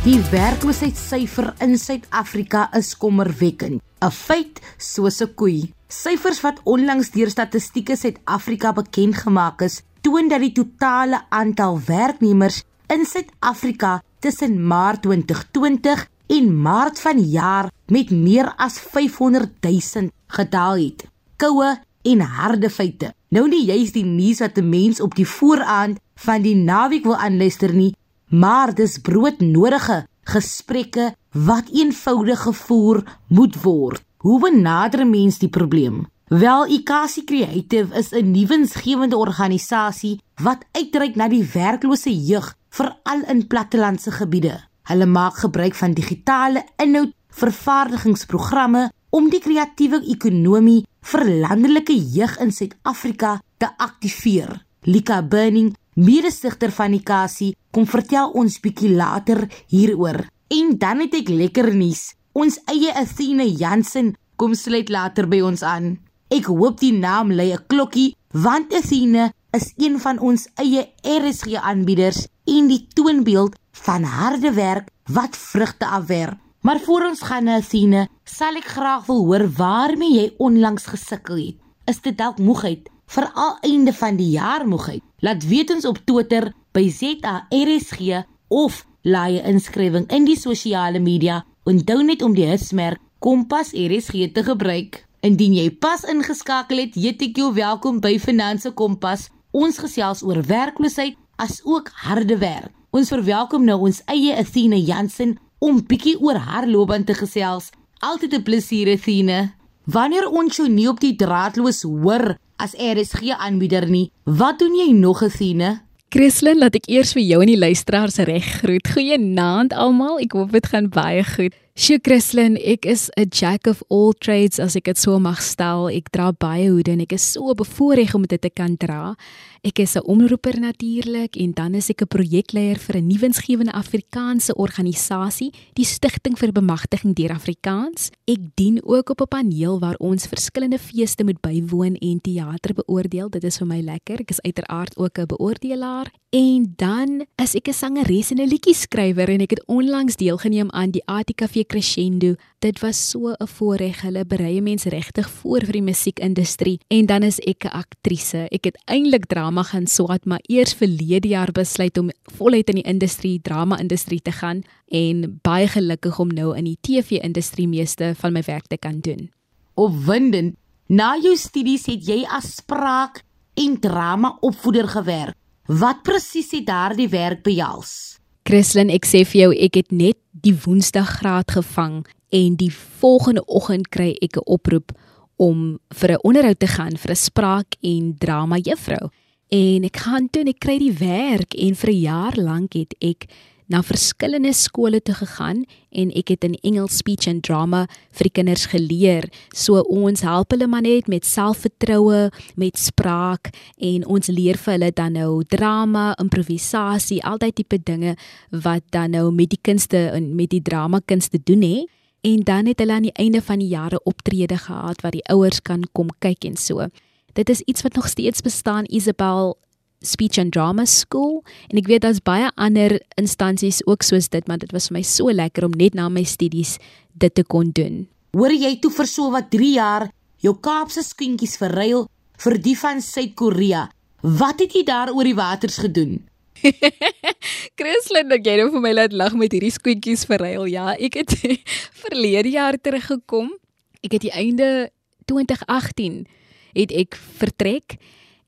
Die werkloosheidssyfer in Suid-Afrika is kommerwekkend. 'n Feit soos 'n koei. Syfers wat onlangs deur Statistieke Suid-Afrika bekend gemaak is, toon dat die totale aantal werknemers in Suid-Afrika tussen Maart 2020 en Maart vanjaar met meer as 500 000 gedaal het. Koue en harde feite. Nou nie juist die nuus wat 'n mens op die vooraand van die naweek wil aanluister nie, maar dis broodnodige gesprekke wat eenvoudig gevoer moet word. Hoe benader mens die probleem? Wel, Ikasi Creative is 'n nuwensgewende organisasie wat uitreik na die werklose jeug, veral in plattelandse gebiede. Hulle maak gebruik van digitale inhoud vervaardigingsprogramme om die kreatiewe ekonomie vir landelike jeug in Suid-Afrika te aktiveer. Lika Burning, mede-stigter van Ikasi, kom vertel ons bietjie later hieroor. En dan het ek lekker nuus. Ons eie Athena Jansen kom sluit later by ons aan. Ek hoop die naam lê 'n klokkie want Athena is een van ons eie RSG aanbieders en die toonbeeld van harde werk wat vrugte afwerp. Maar voor ons gaan na Athene, sal ek graag wil hoor waarmee jy onlangs gesukkel het. Is dit dalk moegheid, veral einde van die jaar moegheid? Laat weet ons op Twitter by ZARSG of laai 'n inskrywing in die sosiale media. Onthou net om die hasmerk Kompas RSG te gebruik. Indien jy pas ingeskakel het, jou welkom by Finanse Kompas. Ons gesels oor werkloosheid as ook harde werk. Ons verwelkom nou ons eie Athena Jansen om bietjie oor haar loopbaan te gesels. Altyd 'n plesier Athena. Wanneer ons jou nie op die draadloos hoor as RSG aanbieder nie, wat doen jy nog Athena? Christlyn, laat ek eers vir jou en die luisteraars reg groet. Goeienaand almal. Ek hoop dit gaan baie goed. Sjoe Christlyn, ek is 'n jack of all trades as ek dit so mag stel. Ek dra baie hoede en ek is so bevoorreg om dit te kan dra. Ek is 'n omroeper natuurlik en dan is ek 'n projekleier vir 'n nuwensgewende Afrikaanse organisasie, die Stichting vir Bemagtiging deur Afrikaans. Ek dien ook op 'n paneel waar ons verskillende feeste moet bywoon en teater beoordeel. Dit is vir my lekker. Ek is uiteraard ook 'n beoordelaar. En dan is ek 'n sangeres en 'n liedjie-skrywer en ek het onlangs deelgeneem aan die ATKV Crescendo dit was so 'n voorreg. Hulle berei mense regtig voor vir die musiekindustrie en dan is ek 'n aktrise. Ek het eintlik drama gaan swaat, maar eers verlede jaar besluit om voluit in die industrie, drama-industrie te gaan en baie gelukkig om nou in die TV-industrie meeste van my werk te kan doen. Opwindend. Na jou studies het jy as spraak en drama opvoeder gewerk. Wat presies het daardie werk behels? Christlyn, ek sê vir jou, ek het net die Woensdag graad gevang en die volgende oggend kry ek 'n oproep om vir 'n onderhoud te gaan vir 'n spraak en drama juffrou. En ek gaan toe en ek kry die werk en vir 'n jaar lank het ek na verskillende skole toe gegaan en ek het in Engels speech and drama vir die kinders geleer. So ons help hulle maar net met selfvertroue, met spraak en ons leer vir hulle dan nou drama, improvisasie, al daai tipe dinge wat dan nou met die kunste en met die drama kunste doen hè en dan het hulle aan die einde van die jare optrede gehad waar die ouers kan kom kyk en so. Dit is iets wat nog steeds bestaan Isabel Speech and Drama School en ek weet daar's baie ander instansies ook soos dit maar dit was vir my so lekker om net na my studies dit te kon doen. Hoor jy toe vir so wat 3 jaar jou Kaapse skoentjies verruil vir die van Suid-Korea. Wat het jy daar oor die waters gedoen? Christlyn, dat jy nou vir my laat lag met hierdie skoentjies verruil. Ja, ek het verlede jaar teruggekom. Ek het die einde 2018 het ek vertrek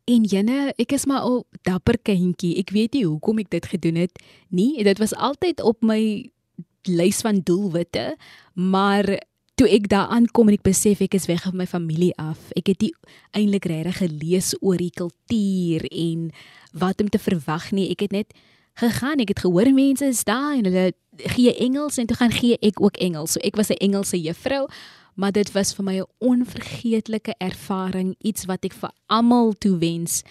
en jene, ek is maar 'n dapper kindjie. Ek weet nie hoekom ek dit gedoen het nie. Dit was altyd op my lys van doelwitte, maar toe ek daar aankom en ek besef ek is weg van my familie af. Ek het nie eintlik regtig gelees oor die kultuur en wat om te verwag nie. Ek het net gegaan. Ek het gehoor mense is daar en hulle gee Engels en toe gaan gee ek ook Engels. So ek was 'n Engelse juffrou, maar dit was vir my 'n onvergeetlike ervaring, iets wat ek vir almal toewens.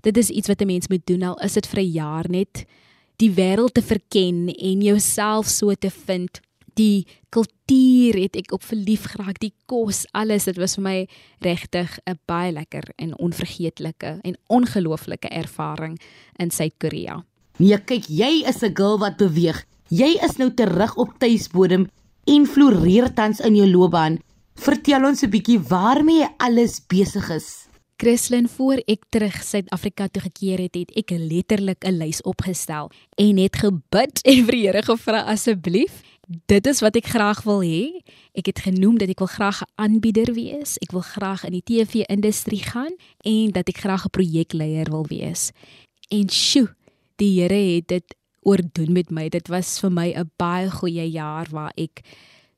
Dit is iets wat 'n mens moet doen al is dit vir 'n jaar net die wêreld te verken en jouself so te vind. Die kultuur het ek op verlief geraak, die kos, alles, dit was vir my regtig 'n baie lekker en onvergeetlike en ongelooflike ervaring in Suid-Korea. Nee, kyk, jy is 'n girl wat beweeg. Jy is nou terug op tuisbodem en floreer tans in jou loopbaan. Vertel ons 'n bietjie waarmee jy alles besig is. Christlyn voor ek terug Suid-Afrika toe gekeer het, het ek letterlik 'n lys opgestel en het gebid en vir die Here gevra asseblief, dit is wat ek graag wil hê. Ek het genoem dat ek wil graag 'n aanbieder wees, ek wil graag in die TV-industrie gaan en dat ek graag 'n projekleier wil wees. En sjoe, die Here het dit oordoen met my. Dit was vir my 'n baie goeie jaar waar ek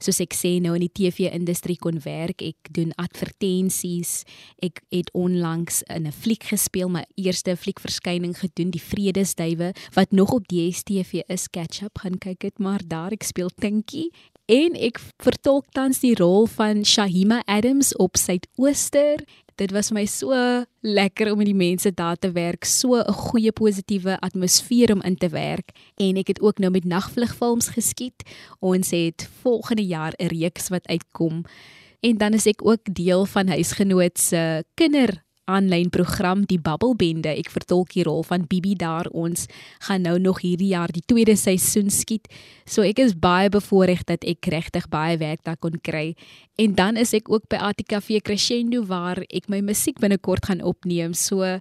soos ek sê nou in die TV-industrie kon werk. Ek doen advertensies. Ek het onlangs in 'n fliek gespeel, my eerste fliekverskyning gedoen, Die Vredesduwe, wat nog op DStv is. Catch up, gaan kyk dit maar daar. Ek speel Tinkie en ek vertolk tans die rol van Shahima Adams op Suidooster dit was vir my so lekker om met die mense daar te werk, so 'n goeie positiewe atmosfeer om in te werk en ek het ook nou met nagvlugfilms geskiet. Ons het volgende jaar 'n reeks wat uitkom. En dan is ek ook deel van huisgenoot se kinder aanlyn program Die Bubbelbende. Ek vertolk die rol van Bibi daar. Ons gaan nou nog hierdie jaar die tweede seisoen skiet. So ek is baie bevoorreg dat ek regtig baie werk daar kon kry. En dan is ek ook by ATKV Crescendo waar ek my musiek binnekort gaan opneem. So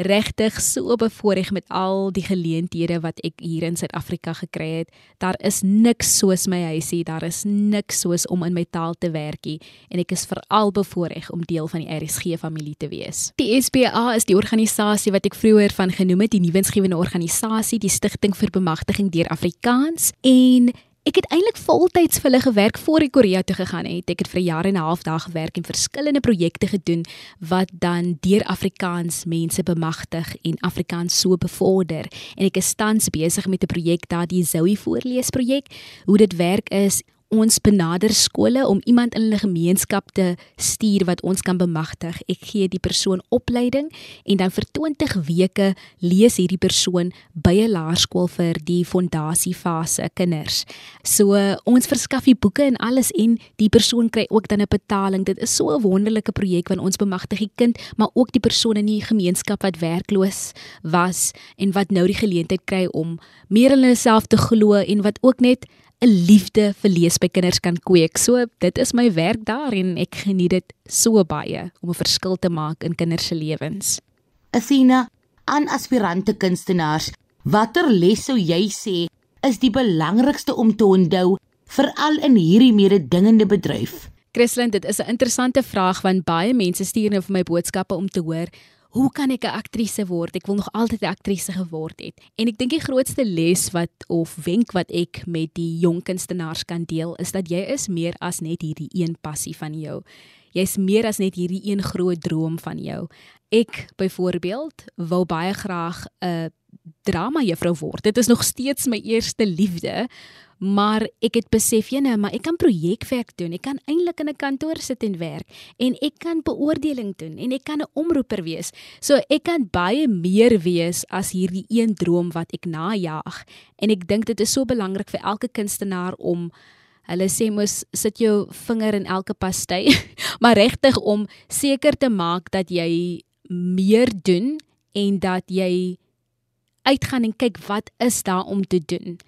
regtig so bevoorreg met al die geleenthede wat ek hier in Suid-Afrika gekry het. Daar is niks soos my huisie, daar is niks soos om in my taal te werk nie en ek is veral bevoorreg om deel van die RSG familie te wees. Die SPA is die organisasie wat ek vroeër van genoem het, die nuwensgewende organisasie, die stigting vir bemagtiging deur Afrikaans en Ek het eintlik voltyds vir hulle gewerk voor ek Korea toe gegaan het. Ek het vir jare en 'n half daar gewerk en verskillende projekte gedoen wat dan deur Afrikaans mense bemagtig en Afrikaans so bevorder. En ek is tans besig met 'n projek daar, die Zoe voorleesprojek. Hoe dit werk is ons benader skole om iemand in hulle gemeenskap te stuur wat ons kan bemagtig. Ek gee die persoon opleiding en dan vir 20 weke lees hierdie persoon by 'n laerskool vir die fondasiefase kinders. So ons verskaf die boeke en alles en die persoon kry ook dan 'n betaling. Dit is so 'n wonderlike projek want ons bemagtig die kind, maar ook die persoon in die gemeenskap wat werkloos was en wat nou die geleentheid kry om meer in hulle self te glo en wat ook net 'n liefde vir lees by kinders kan kweek. So dit is my werk daar en ek geniet dit so baie om 'n verskil te maak in kinders se lewens. Athena, aan aspirante kunstenaars, watter les sou jy sê is die belangrikste om te onthou veral in hierdie mededingende bedryf? Christlyn, dit is 'n interessante vraag want baie mense stuur nou vir my boodskappe om te hoor hoe kan ek 'n aktrise word? Ek wil nog altyd 'n aktrise geword het. En ek dink die grootste les wat of wenk wat ek met die jong kunstenaars kan deel is dat jy is meer as net hierdie een passie van jou. Jy's meer as net hierdie een groot droom van jou. Ek byvoorbeeld wou baie graag 'n drama juffrou word. Dit is nog steeds my eerste liefde, maar ek het besef jy nou maar ek kan projekwerk doen. Ek kan eintlik in 'n kantoor sit en werk. En ek kan beoordeling doen. En ek kan 'n omroeper wees. So ek kan baie meer wees as hierdie een droom wat ek najag en ek dink dit is so belangrik vir elke kunstenaar om hulle sê mos sit jou vinger in elke pasty maar regtig om seker te maak dat jy meer doen en dat jy uitgaan en kyk wat is daar om te doen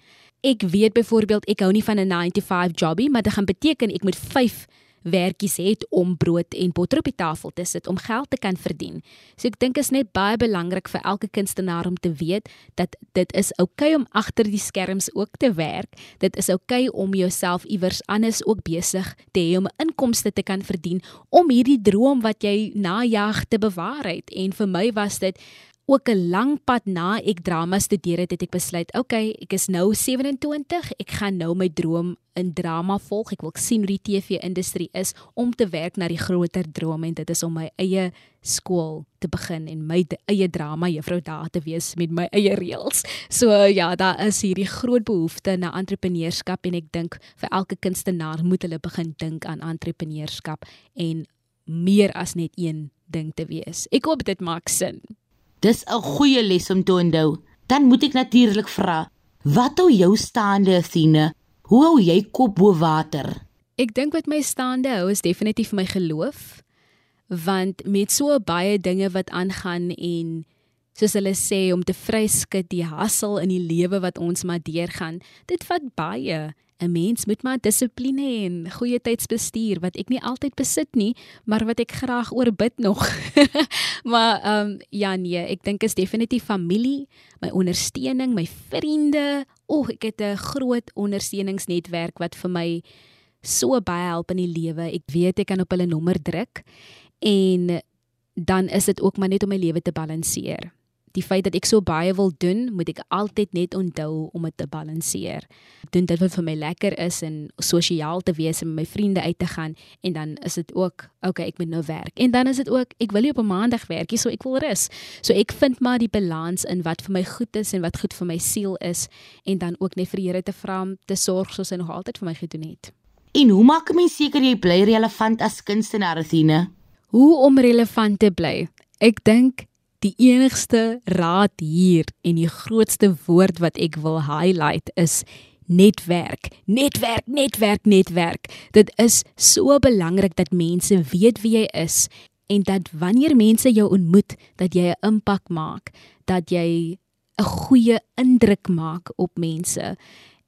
ek weet byvoorbeeld ek hou nie van 'n 9 to 5 jobie, maar dit gaan beteken ek moet 5 werkies het om brood en botter op die tafel te sit om geld te kan verdien. So ek dink is net baie belangrik vir elke kunstenaar om te weet dat dit is oukei okay om agter die skerms ook te werk. Dit is oukei okay om jouself iewers anders ook besig te hê om inkomste te kan verdien om hierdie droom wat jy najag te bewaar het. En vir my was dit ook 'n lang pad na ek drama studeer het, het ek besluit, okay, ek is nou 27, ek gaan nou my droom in drama volg. Ek wil sien hoe die TV-industrie is om te werk na die groter droom en dit is om my eie skool te begin en my eie drama juffrou daar te wees met my eie reëls. So ja, daar is hierdie groot behoefte na entrepreneurskap en ek dink vir elke kunstenaar moet hulle begin dink aan entrepreneurskap en meer as net een ding te wees. Ek hoop dit maak sin. Dis 'n goeie les om te onthou. Dan moet ek natuurlik vra, wat hou jou staande, Athena? Hoe hou jy kop bo water? Ek dink wat my staande hou is definitief my geloof. Want met so baie dinge wat aangaan en soos hulle sê om te vryskit die hassel in die lewe wat ons maar deurgaan. Dit vat baie. 'n Mens moet maar dissipline en goeie tydsbestuur wat ek nie altyd besit nie, maar wat ek graag oorbid nog. maar ehm um, ja nee, ek dink is definitief familie, my ondersteuning, my vriende. O, ek het 'n groot ondersteuningsnetwerk wat vir my so baie help in die lewe. Ek weet ek kan op hulle nommer druk en dan is dit ook maar net om my lewe te balanseer die feit dat ek so baie wil doen, moet ek altyd net onthou om dit te balanseer. Doen dit wat vir my lekker is en sosiaal te wees en met my vriende uit te gaan en dan is dit ook, okay, ek moet nou werk. En dan is dit ook, ek wil nie op 'n maandag werk nie, so ek wil rus. So ek vind maar die balans in wat vir my goed is en wat goed vir my siel is en dan ook net vir die Here te vra om te sorg soos hy nog altyd vir my gedoen het. En hoe maak 'n mens seker jy bly relevant as kunstenaar, Athena? Hoe om relevant te bly? Ek dink die enigste raad hier en die grootste woord wat ek wil highlight is netwerk. Netwerk, netwerk, netwerk. Dit is so belangrik dat mense weet wie jy is en dat wanneer mense jou ontmoet, dat jy 'n impak maak, dat jy 'n goeie indruk maak op mense.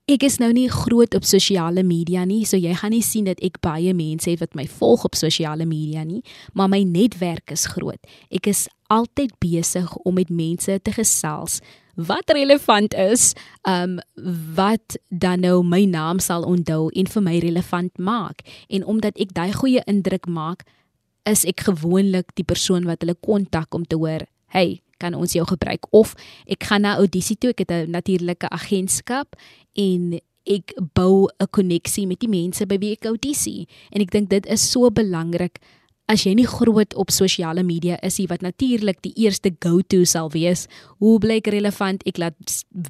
Ek is nou nie groot op sosiale media nie, so jy gaan nie sien dat ek baie mense het wat my volg op sosiale media nie, maar my netwerk is groot. Ek is altyd besig om met mense te gesels wat relevant is, um wat dan nou my naam sal onthou en vir my relevant maak. En omdat ek daai goeie indruk maak, is ek gewoonlik die persoon wat hulle kontak om te hoor, "Hey, kan ons jou gebruik. Of ek gaan na audisie toe ek het 'n natuurlike agentskap en ek bou 'n koneksie met die mense by wie ek audisie en ek dink dit is so belangrik. As jy nie groot op sosiale media is nie wat natuurlik die eerste go-to sal wees hoe bly ek relevant? Ek laat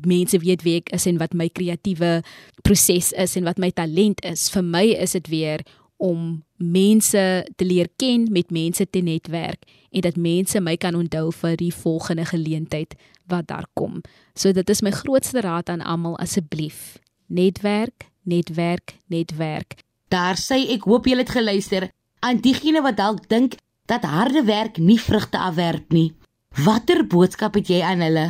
mense weet wie ek is en wat my kreatiewe proses is en wat my talent is. Vir my is dit weer om mense te leer ken, met mense te netwerk en dat mense my kan onthou vir die volgende geleentheid wat daar kom. So dit is my grootste raad aan almal asseblief. Netwerk, netwerk, netwerk. Daar sê ek hoop julle het geluister aan diegene wat dalk dink dat harde werk nie vrugte afwerp nie. Watter boodskap het jy aan hulle?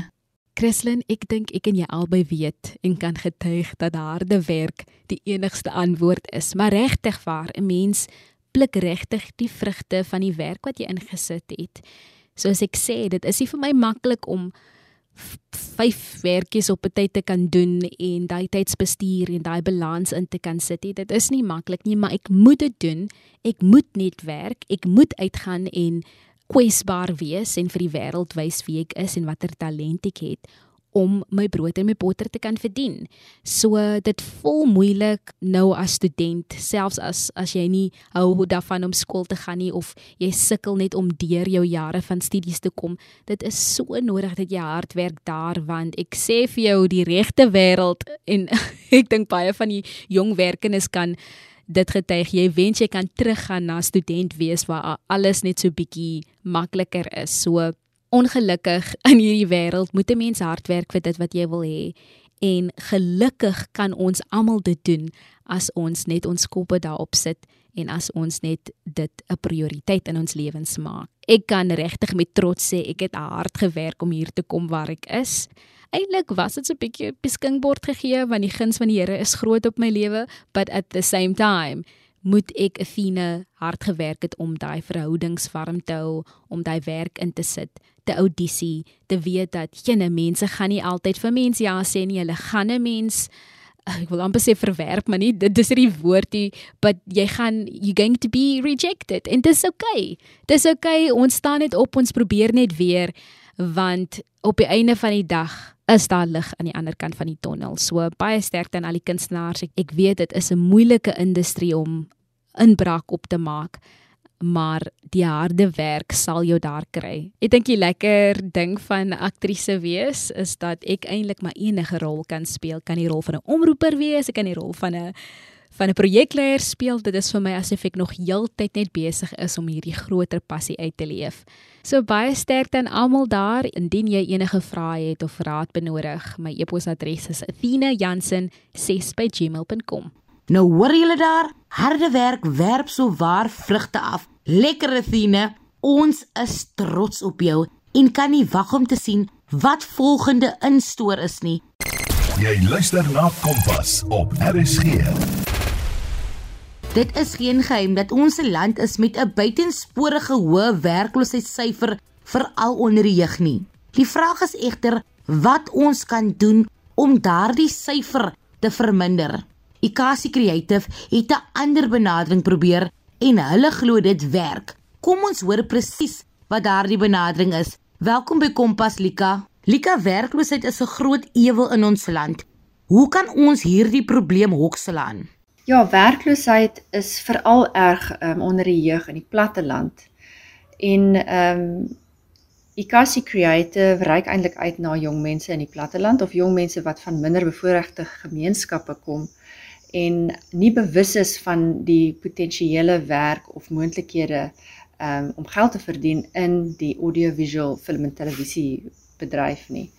Christlyn, ek dink ek en jy albei weet en kan getuig dat harde werk die enigste antwoord is. Maar regtig waar, 'n mens pluk regtig die vrugte van die werk wat jy ingesit het. Soos ek sê, dit is nie vir my maklik om vyf werkies op 'n tyd te kan doen en daai tydsbestuur en daai balans in te kan sit. Dit is nie maklik nie, maar ek moet dit doen. Ek moet net werk. Ek moet uitgaan en kwesbaar wees en vir die wêreld wys wie ek is en watter talent ek het om my brood en my botter te kan verdien. So dit voel moeilik nou as student, selfs as as jy nie hou daarvan om skool te gaan nie of jy sukkel net om deur jou jare van studies te kom. Dit is so nodig dat jy hard werk daar want ek sê vir jou die regte wêreld en ek dink baie van die jong werkendes kan dit getuig jy wens jy kan teruggaan na student wees waar alles net so bietjie makliker is. So ongelukkig in hierdie wêreld moet 'n mens hard werk vir dit wat jy wil hê en gelukkig kan ons almal dit doen as ons net ons koppe daarop sit en as ons net dit 'n prioriteit in ons lewens maak. Ek kan regtig met trots sê ek het hard gewerk om hier te kom waar ek is eintlik was dit so 'n bietjie beskinkbord gegee want die guns van die Here is groot op my lewe, but at the same time moet ek Athena hard gewerk het om daai verhoudings warm te hou, om daai werk in te sit, te audisie, te weet dat jene mense gaan nie altyd vir mense ja sê nie, hulle gaan 'n mens ek wil amper sê verwerp, maar nie dit is die woordie, but jy gaan you going to be rejected en dis okay. Dis okay, ons staan net op, ons probeer net weer want op die einde van die dag is daar lig aan die ander kant van die tonnel. So baie sterkte aan al die kunstenaars. Ek, ek weet dit is 'n moeilike industrie om inbraak op te maak, maar die harde werk sal jou daar kry. Ek dink die lekker ding van aktrise wees is dat ek eintlik maar enige rol kan speel. Kan die rol van 'n omroeper wees, ek kan die rol van 'n van 'n projekleier speel. Dit is vir my asof ek nog heeltyd net besig is om hierdie groter passie uit te leef. So baie sterkte aan almal daar. Indien jy enige vrae het of raad benodig, my e-posadres is athena.jansen6@gmail.com. Nou hoor julle daar, harde werk werp so waar vrugte af. Lekker Athena, ons is trots op jou en kan nie wag om te sien wat volgende instoor is nie. Jy luister na Kompas op RSG. Dit is geen geheim dat ons land is met 'n buitensporige hoë werkloosheidssyfer veral onder die jeug nie. Die vraag is egter wat ons kan doen om daardie syfer te verminder. Ikasi Creative het 'n ander benadering probeer en hulle glo dit werk. Kom ons hoor presies wat daardie benadering is. Welkom by Kompas Lika. Lika werkloosheid is 'n groot ewel in ons land. Hoe kan ons hierdie probleem hokslaan? Ja, werkloosheid is veral erg um, onder die jeug in die platteland. En ehm um, Ikasi Creative reik eintlik uit na jong mense in die platteland of jong mense wat van minder bevoorregte gemeenskappe kom en nie bewus is van die potensiële werk of moontlikhede um, om geld te verdien in die audiovisual film en televisie bedryf nie.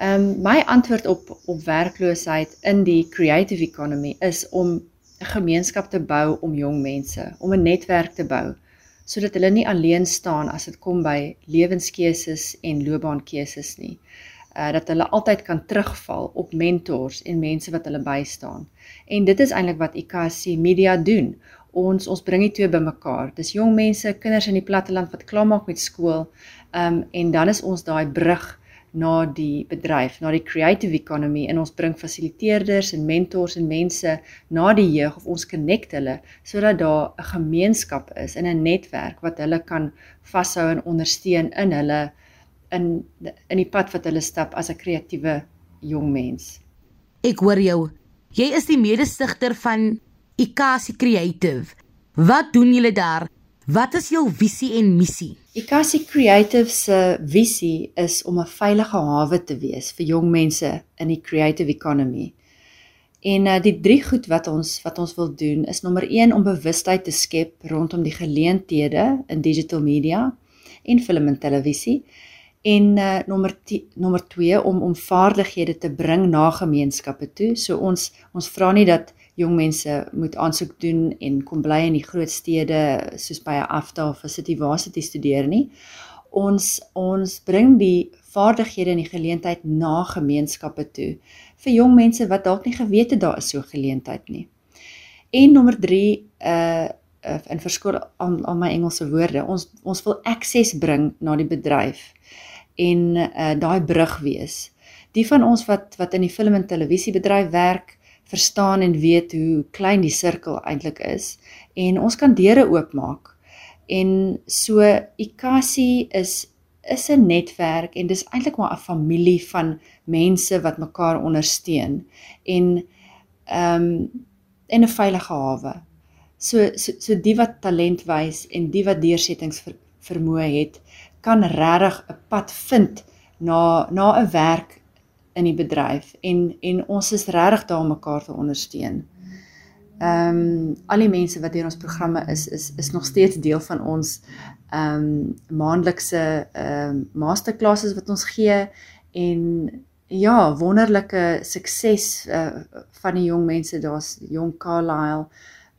Ehm um, my antwoord op op werkloosheid in die creative economy is om 'n gemeenskap te bou om jong mense, om 'n netwerk te bou sodat hulle nie alleen staan as dit kom by lewenskeuses en loopbaankeuses nie. Uh dat hulle altyd kan terugval op mentors en mense wat hulle bystaan. En dit is eintlik wat IKC Media doen. Ons ons bring die twee bymekaar. Dis jong mense, kinders in die platteland wat klaarmaak met skool. Um en dan is ons daai brug na die bedryf, na die creative economy en ons bring fasiliteerders en mentors en mense na die jeug of ons connect hulle sodat daar 'n gemeenskap is en 'n netwerk wat hulle kan vashou en ondersteun in hulle in in die pad wat hulle stap as 'n kreatiewe jong mens. Ek hoor jou. Jy is die mede-stigter van Ikasi Creative. Wat doen julle daar? Wat is jou visie en missie? Ikasi Creative se visie is om 'n veilige hawe te wees vir jong mense in die creative economy. En uh, die drie goed wat ons wat ons wil doen is nommer 1 om bewustheid te skep rondom die geleenthede in digital media en film en televisie. En uh, nommer nommer 2 om om vaardighede te bring na gemeenskappe toe. So ons ons vra nie dat jong mense moet aansoek doen en kom bly in die groot stede soos by 'n AFDA of 'n City Varsity studeer nie. Ons ons bring die vaardighede en die geleentheid na gemeenskappe toe vir jong mense wat dalk nie geweet het daar is so 'n geleentheid nie. En nommer 3 uh uh in verskoor aan aan my Engelse woorde. Ons ons wil akses bring na die bedryf en uh daai brug wees. Die van ons wat wat in die film en televisiebedryf werk, verstaan en weet hoe klein die sirkel eintlik is en ons kan deure oopmaak. En so Ikasi is is 'n netwerk en dis eintlik maar 'n familie van mense wat mekaar ondersteun en ehm um, in 'n veilige hawe. So so so die wat talent wys en die wat deursettings ver, vermoë het, kan regtig 'n pad vind na na 'n werk in die bedryf en en ons is regtig daar om mekaar te ondersteun. Ehm um, al die mense wat hier ons programme is is is nog steeds deel van ons ehm um, maandelikse ehm um, masterclasses wat ons gee en ja, wonderlike sukses uh, van die jong mense. Daar's jong Carlisle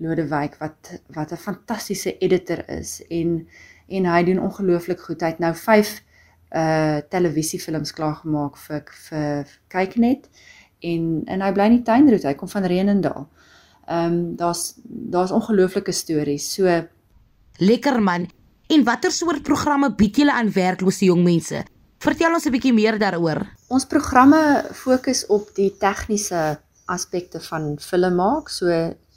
Lodewyk wat wat 'n fantastiese editor is en en hy doen ongelooflik goed. Hy het nou 5 uh televisiefilms klaar gemaak vir vir kyknet en en hy bly in die tuinroete hy kom van Renendal. Ehm um, daar's daar's ongelooflike stories. So lekker man. En watter soort programme bied julle aan werklose jong mense? Vertel ons 'n bietjie meer daaroor. Ons programme fokus op die tegniese aspekte van film maak. So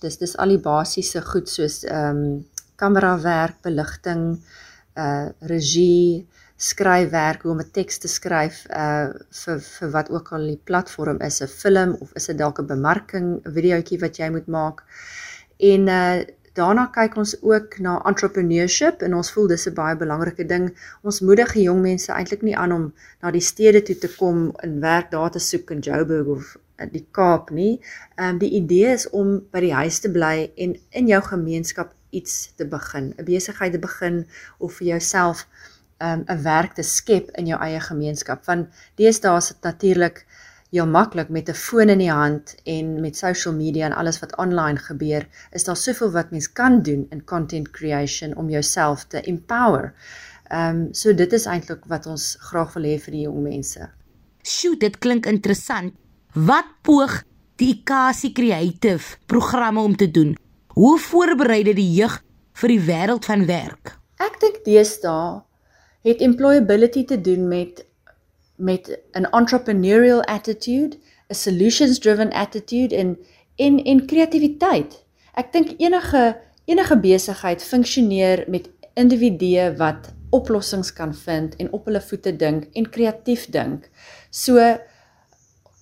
dis dis al die basiese goed soos ehm um, kamerawerk, beligting, uh regie, skryfwerk, hoe om 'n teks te skryf uh vir vir wat ook al die platform is, 'n film of is dit dalk 'n bemarking, videoetjie wat jy moet maak. En uh daarna kyk ons ook na entrepreneurship en ons voel dis 'n baie belangrike ding. Ons moedig jong mense eintlik nie aan om na die stede toe te kom en werk daar te soek in Joburg of die Kaap nie. Ehm um, die idee is om by die huis te bly en in jou gemeenskap iets te begin, 'n besigheid te begin of vir jouself um, 'n werk te skep in jou eie gemeenskap. Want deesdae is dit natuurlik heel maklik met 'n foon in die hand en met social media en alles wat online gebeur, is daar soveel wat mens kan doen in content creation om jouself te empower. Ehm um, so dit is eintlik wat ons graag wil hê vir die jong mense. Sjoe, dit klink interessant. Wat poog die Ikasi Creative programme om te doen? Hoe voorberei dit die jeug vir die wêreld van werk? Ek dink deesdae het employability te doen met met 'n entrepreneurial attitude, 'n solutions driven attitude en en en kreatiwiteit. Ek dink enige enige besigheid funksioneer met individue wat oplossings kan vind en op hulle voete dink en kreatief dink. So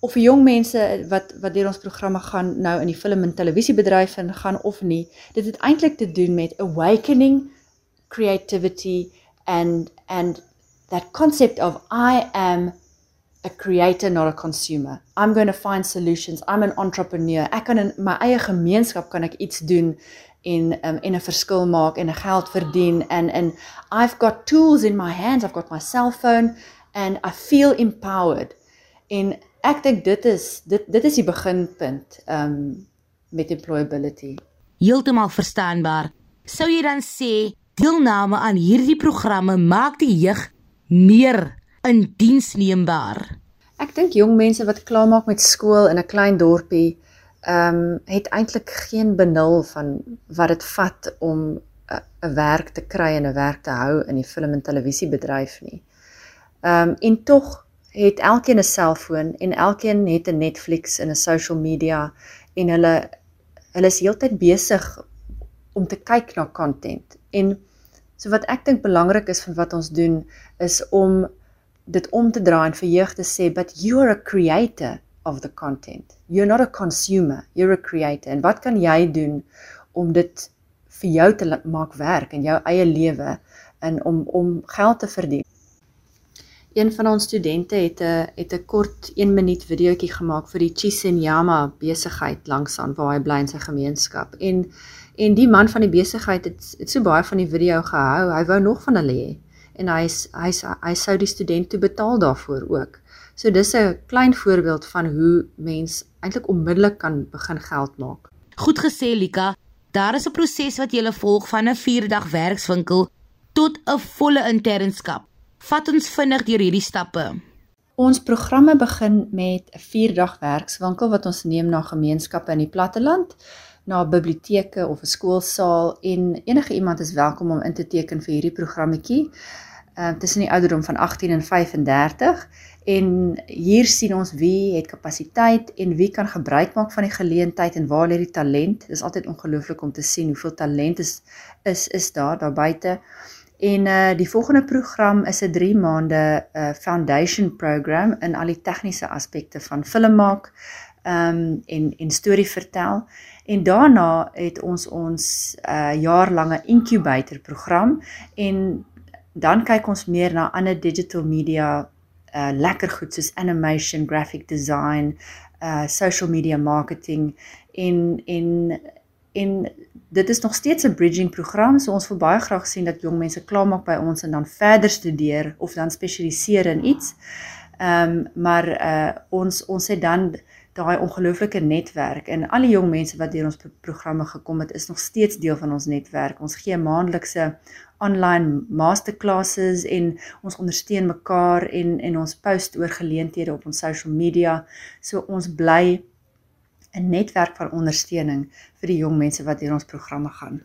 of jong mense wat wat deur ons programme gaan nou in die film en televisiebedryf in gaan of nie, dit het eintlik te doen met awakening creativity and and that concept of I am a creator not a consumer. I'm going to find solutions. I'm an entrepreneur. Ek kan in my eie gemeenskap kan ek iets doen en um, en 'n verskil maak en 'n geld verdien and and I've got tools in my hands. I've got my cell phone and I feel empowered. En ek dink dit is dit dit is die beginpunt um met employability. Heeltemal verstaanbaar. Sou jy dan sê deelname aan hierdie programme maak die jeug meer indiensneembaar? Ek dink jong mense wat klaarmaak met skool in 'n klein dorpie, ehm um, het eintlik geen benul van wat dit vat om 'n werk te kry en 'n werk te hou in die film en televisiebedryf nie. Ehm um, en tog het elkeen 'n selfoon en elkeen het 'n Netflix en 'n social media en hulle hulle is heeltyd besig om te kyk na content. En so wat ek dink belangrik is van wat ons doen is om dit om te draai en vir jeug te sê but you are a creator of the content. You're not a consumer, you're a creator. En wat kan jy doen om dit vir jou te maak werk in jou eie lewe en om om geld te verdien? Een van ons studente het 'n het 'n kort 1 minuut videoetjie gemaak vir die Chisenyama besigheid langsaan waar hy bly in sy gemeenskap. En en die man van die besigheid het het so baie van die video gehou. Hy wou nog van hulle hê en hy hy hy sou die student toe betaal daarvoor ook. So dis 'n klein voorbeeld van hoe mens eintlik onmiddellik kan begin geld maak. Goed gesê Lika. Daar is 'n proses wat jy volg van 'n 4-dag werkswinkel tot 'n volle internskap. Vat ons vinnig deur hierdie stappe. Ons programme begin met 'n 4-dag werkswinkel wat ons neem na gemeenskappe in die platteland, na biblioteke of 'n skoolsaal en enige iemand is welkom om in te teken vir hierdie programmetjie. Ehm tussen die ouderdom van 18 en 35 en hier sien ons wie het kapasiteit en wie kan gebruik maak van die geleentheid en waar lê die talent. Dit is altyd ongelooflik om te sien hoeveel talent is is is daar daar buite. En uh die volgende program is 'n 3 maande uh foundation program in al die tegniese aspekte van film maak um en en storie vertel. En daarna het ons ons uh jaarlange incubator program en dan kyk ons meer na ander digital media uh lekker goed soos animation, graphic design, uh social media marketing en en en dit is nog steeds 'n bridging program so ons wil baie graag sien dat jong mense klaarmaak by ons en dan verder studeer of dan spesialiseer in iets. Ehm um, maar uh ons ons het dan daai ongelooflike netwerk en al die jong mense wat deur ons programme gekom het is nog steeds deel van ons netwerk. Ons gee maandelikse online masterclasses en ons ondersteun mekaar en en ons post oor geleenthede op ons social media. So ons bly 'n netwerk van ondersteuning vir die jong mense wat deur ons programme gaan.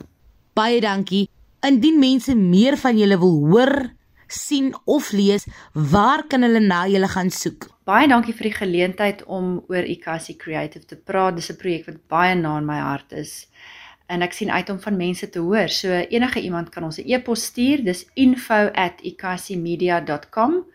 Baie dankie. Indien mense meer van julle wil hoor, sien of lees, waar kan hulle na julle gaan soek? Baie dankie vir die geleentheid om oor Ikasi Creative te praat. Dis 'n projek wat baie na in my hart is en ek sien uit om van mense te hoor. So enige iemand kan ons 'n e-pos stuur. Dis info@ikasimedia.com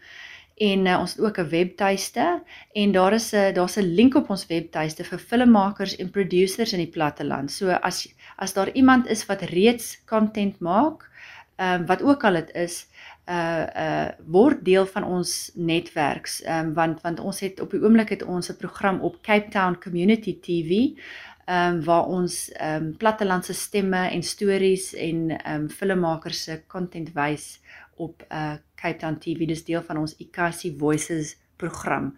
en uh, ons het ook 'n webtuiste en daar is 'n daar's 'n link op ons webtuiste vir filmmakers en producers in die platteland. So as as daar iemand is wat reeds content maak, ehm um, wat ook al dit is, uh uh word deel van ons netwerks, ehm um, want want ons het op die oomblik het ons 'n program op Cape Town Community TV ehm um, waar ons ehm um, plattelandse stemme en stories en ehm um, filmmakers se content wys op uh Cape Town TV dis deel van ons Ikasi Voices program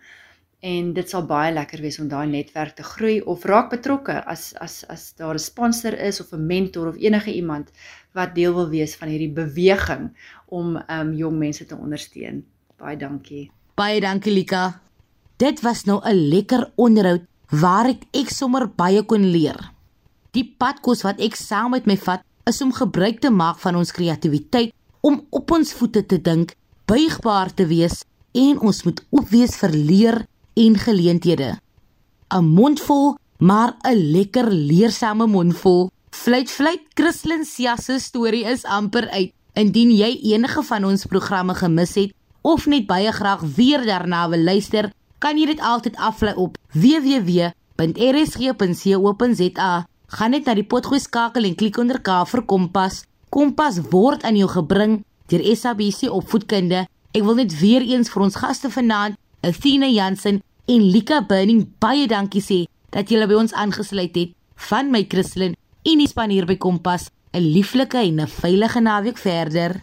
en dit sal baie lekker wees om daai netwerk te groei of raak betrokke as as as daar 'n sponsor is of 'n mentor of enige iemand wat deel wil wees van hierdie beweging om um jong mense te ondersteun. Baie dankie. Baie dankie Lika. Dit was nou 'n lekker onderhoud waar ek ek sommer baie kon leer. Die padkos wat ek saam met my vat is om gebruik te maak van ons kreatiwiteit om op ons voete te dink, buigbaar te wees en ons moet oop wees vir leer en geleenthede. 'n Mondvol, maar 'n lekker leersame mondvol. Fluit fluit Christlyn Sia se storie is amper uit. Indien jy enige van ons programme gemis het of net baie graag weer daarna wil luister, kan jy dit altyd aflaai op www.rsg.co.za. Gaan net na die potgoed skakel en klik onder K vir Kompas. Kompas word aan jou gebring deur SABC Opvoedkunde. Ek wil net weer eens vir ons gaste vanaand, Athena Jansen en Lika Burning baie dankie sê dat julle by ons aangesluit het. Van my Christlyn en die span hier by Kompas, 'n lieflike en 'n veilige naweek verder.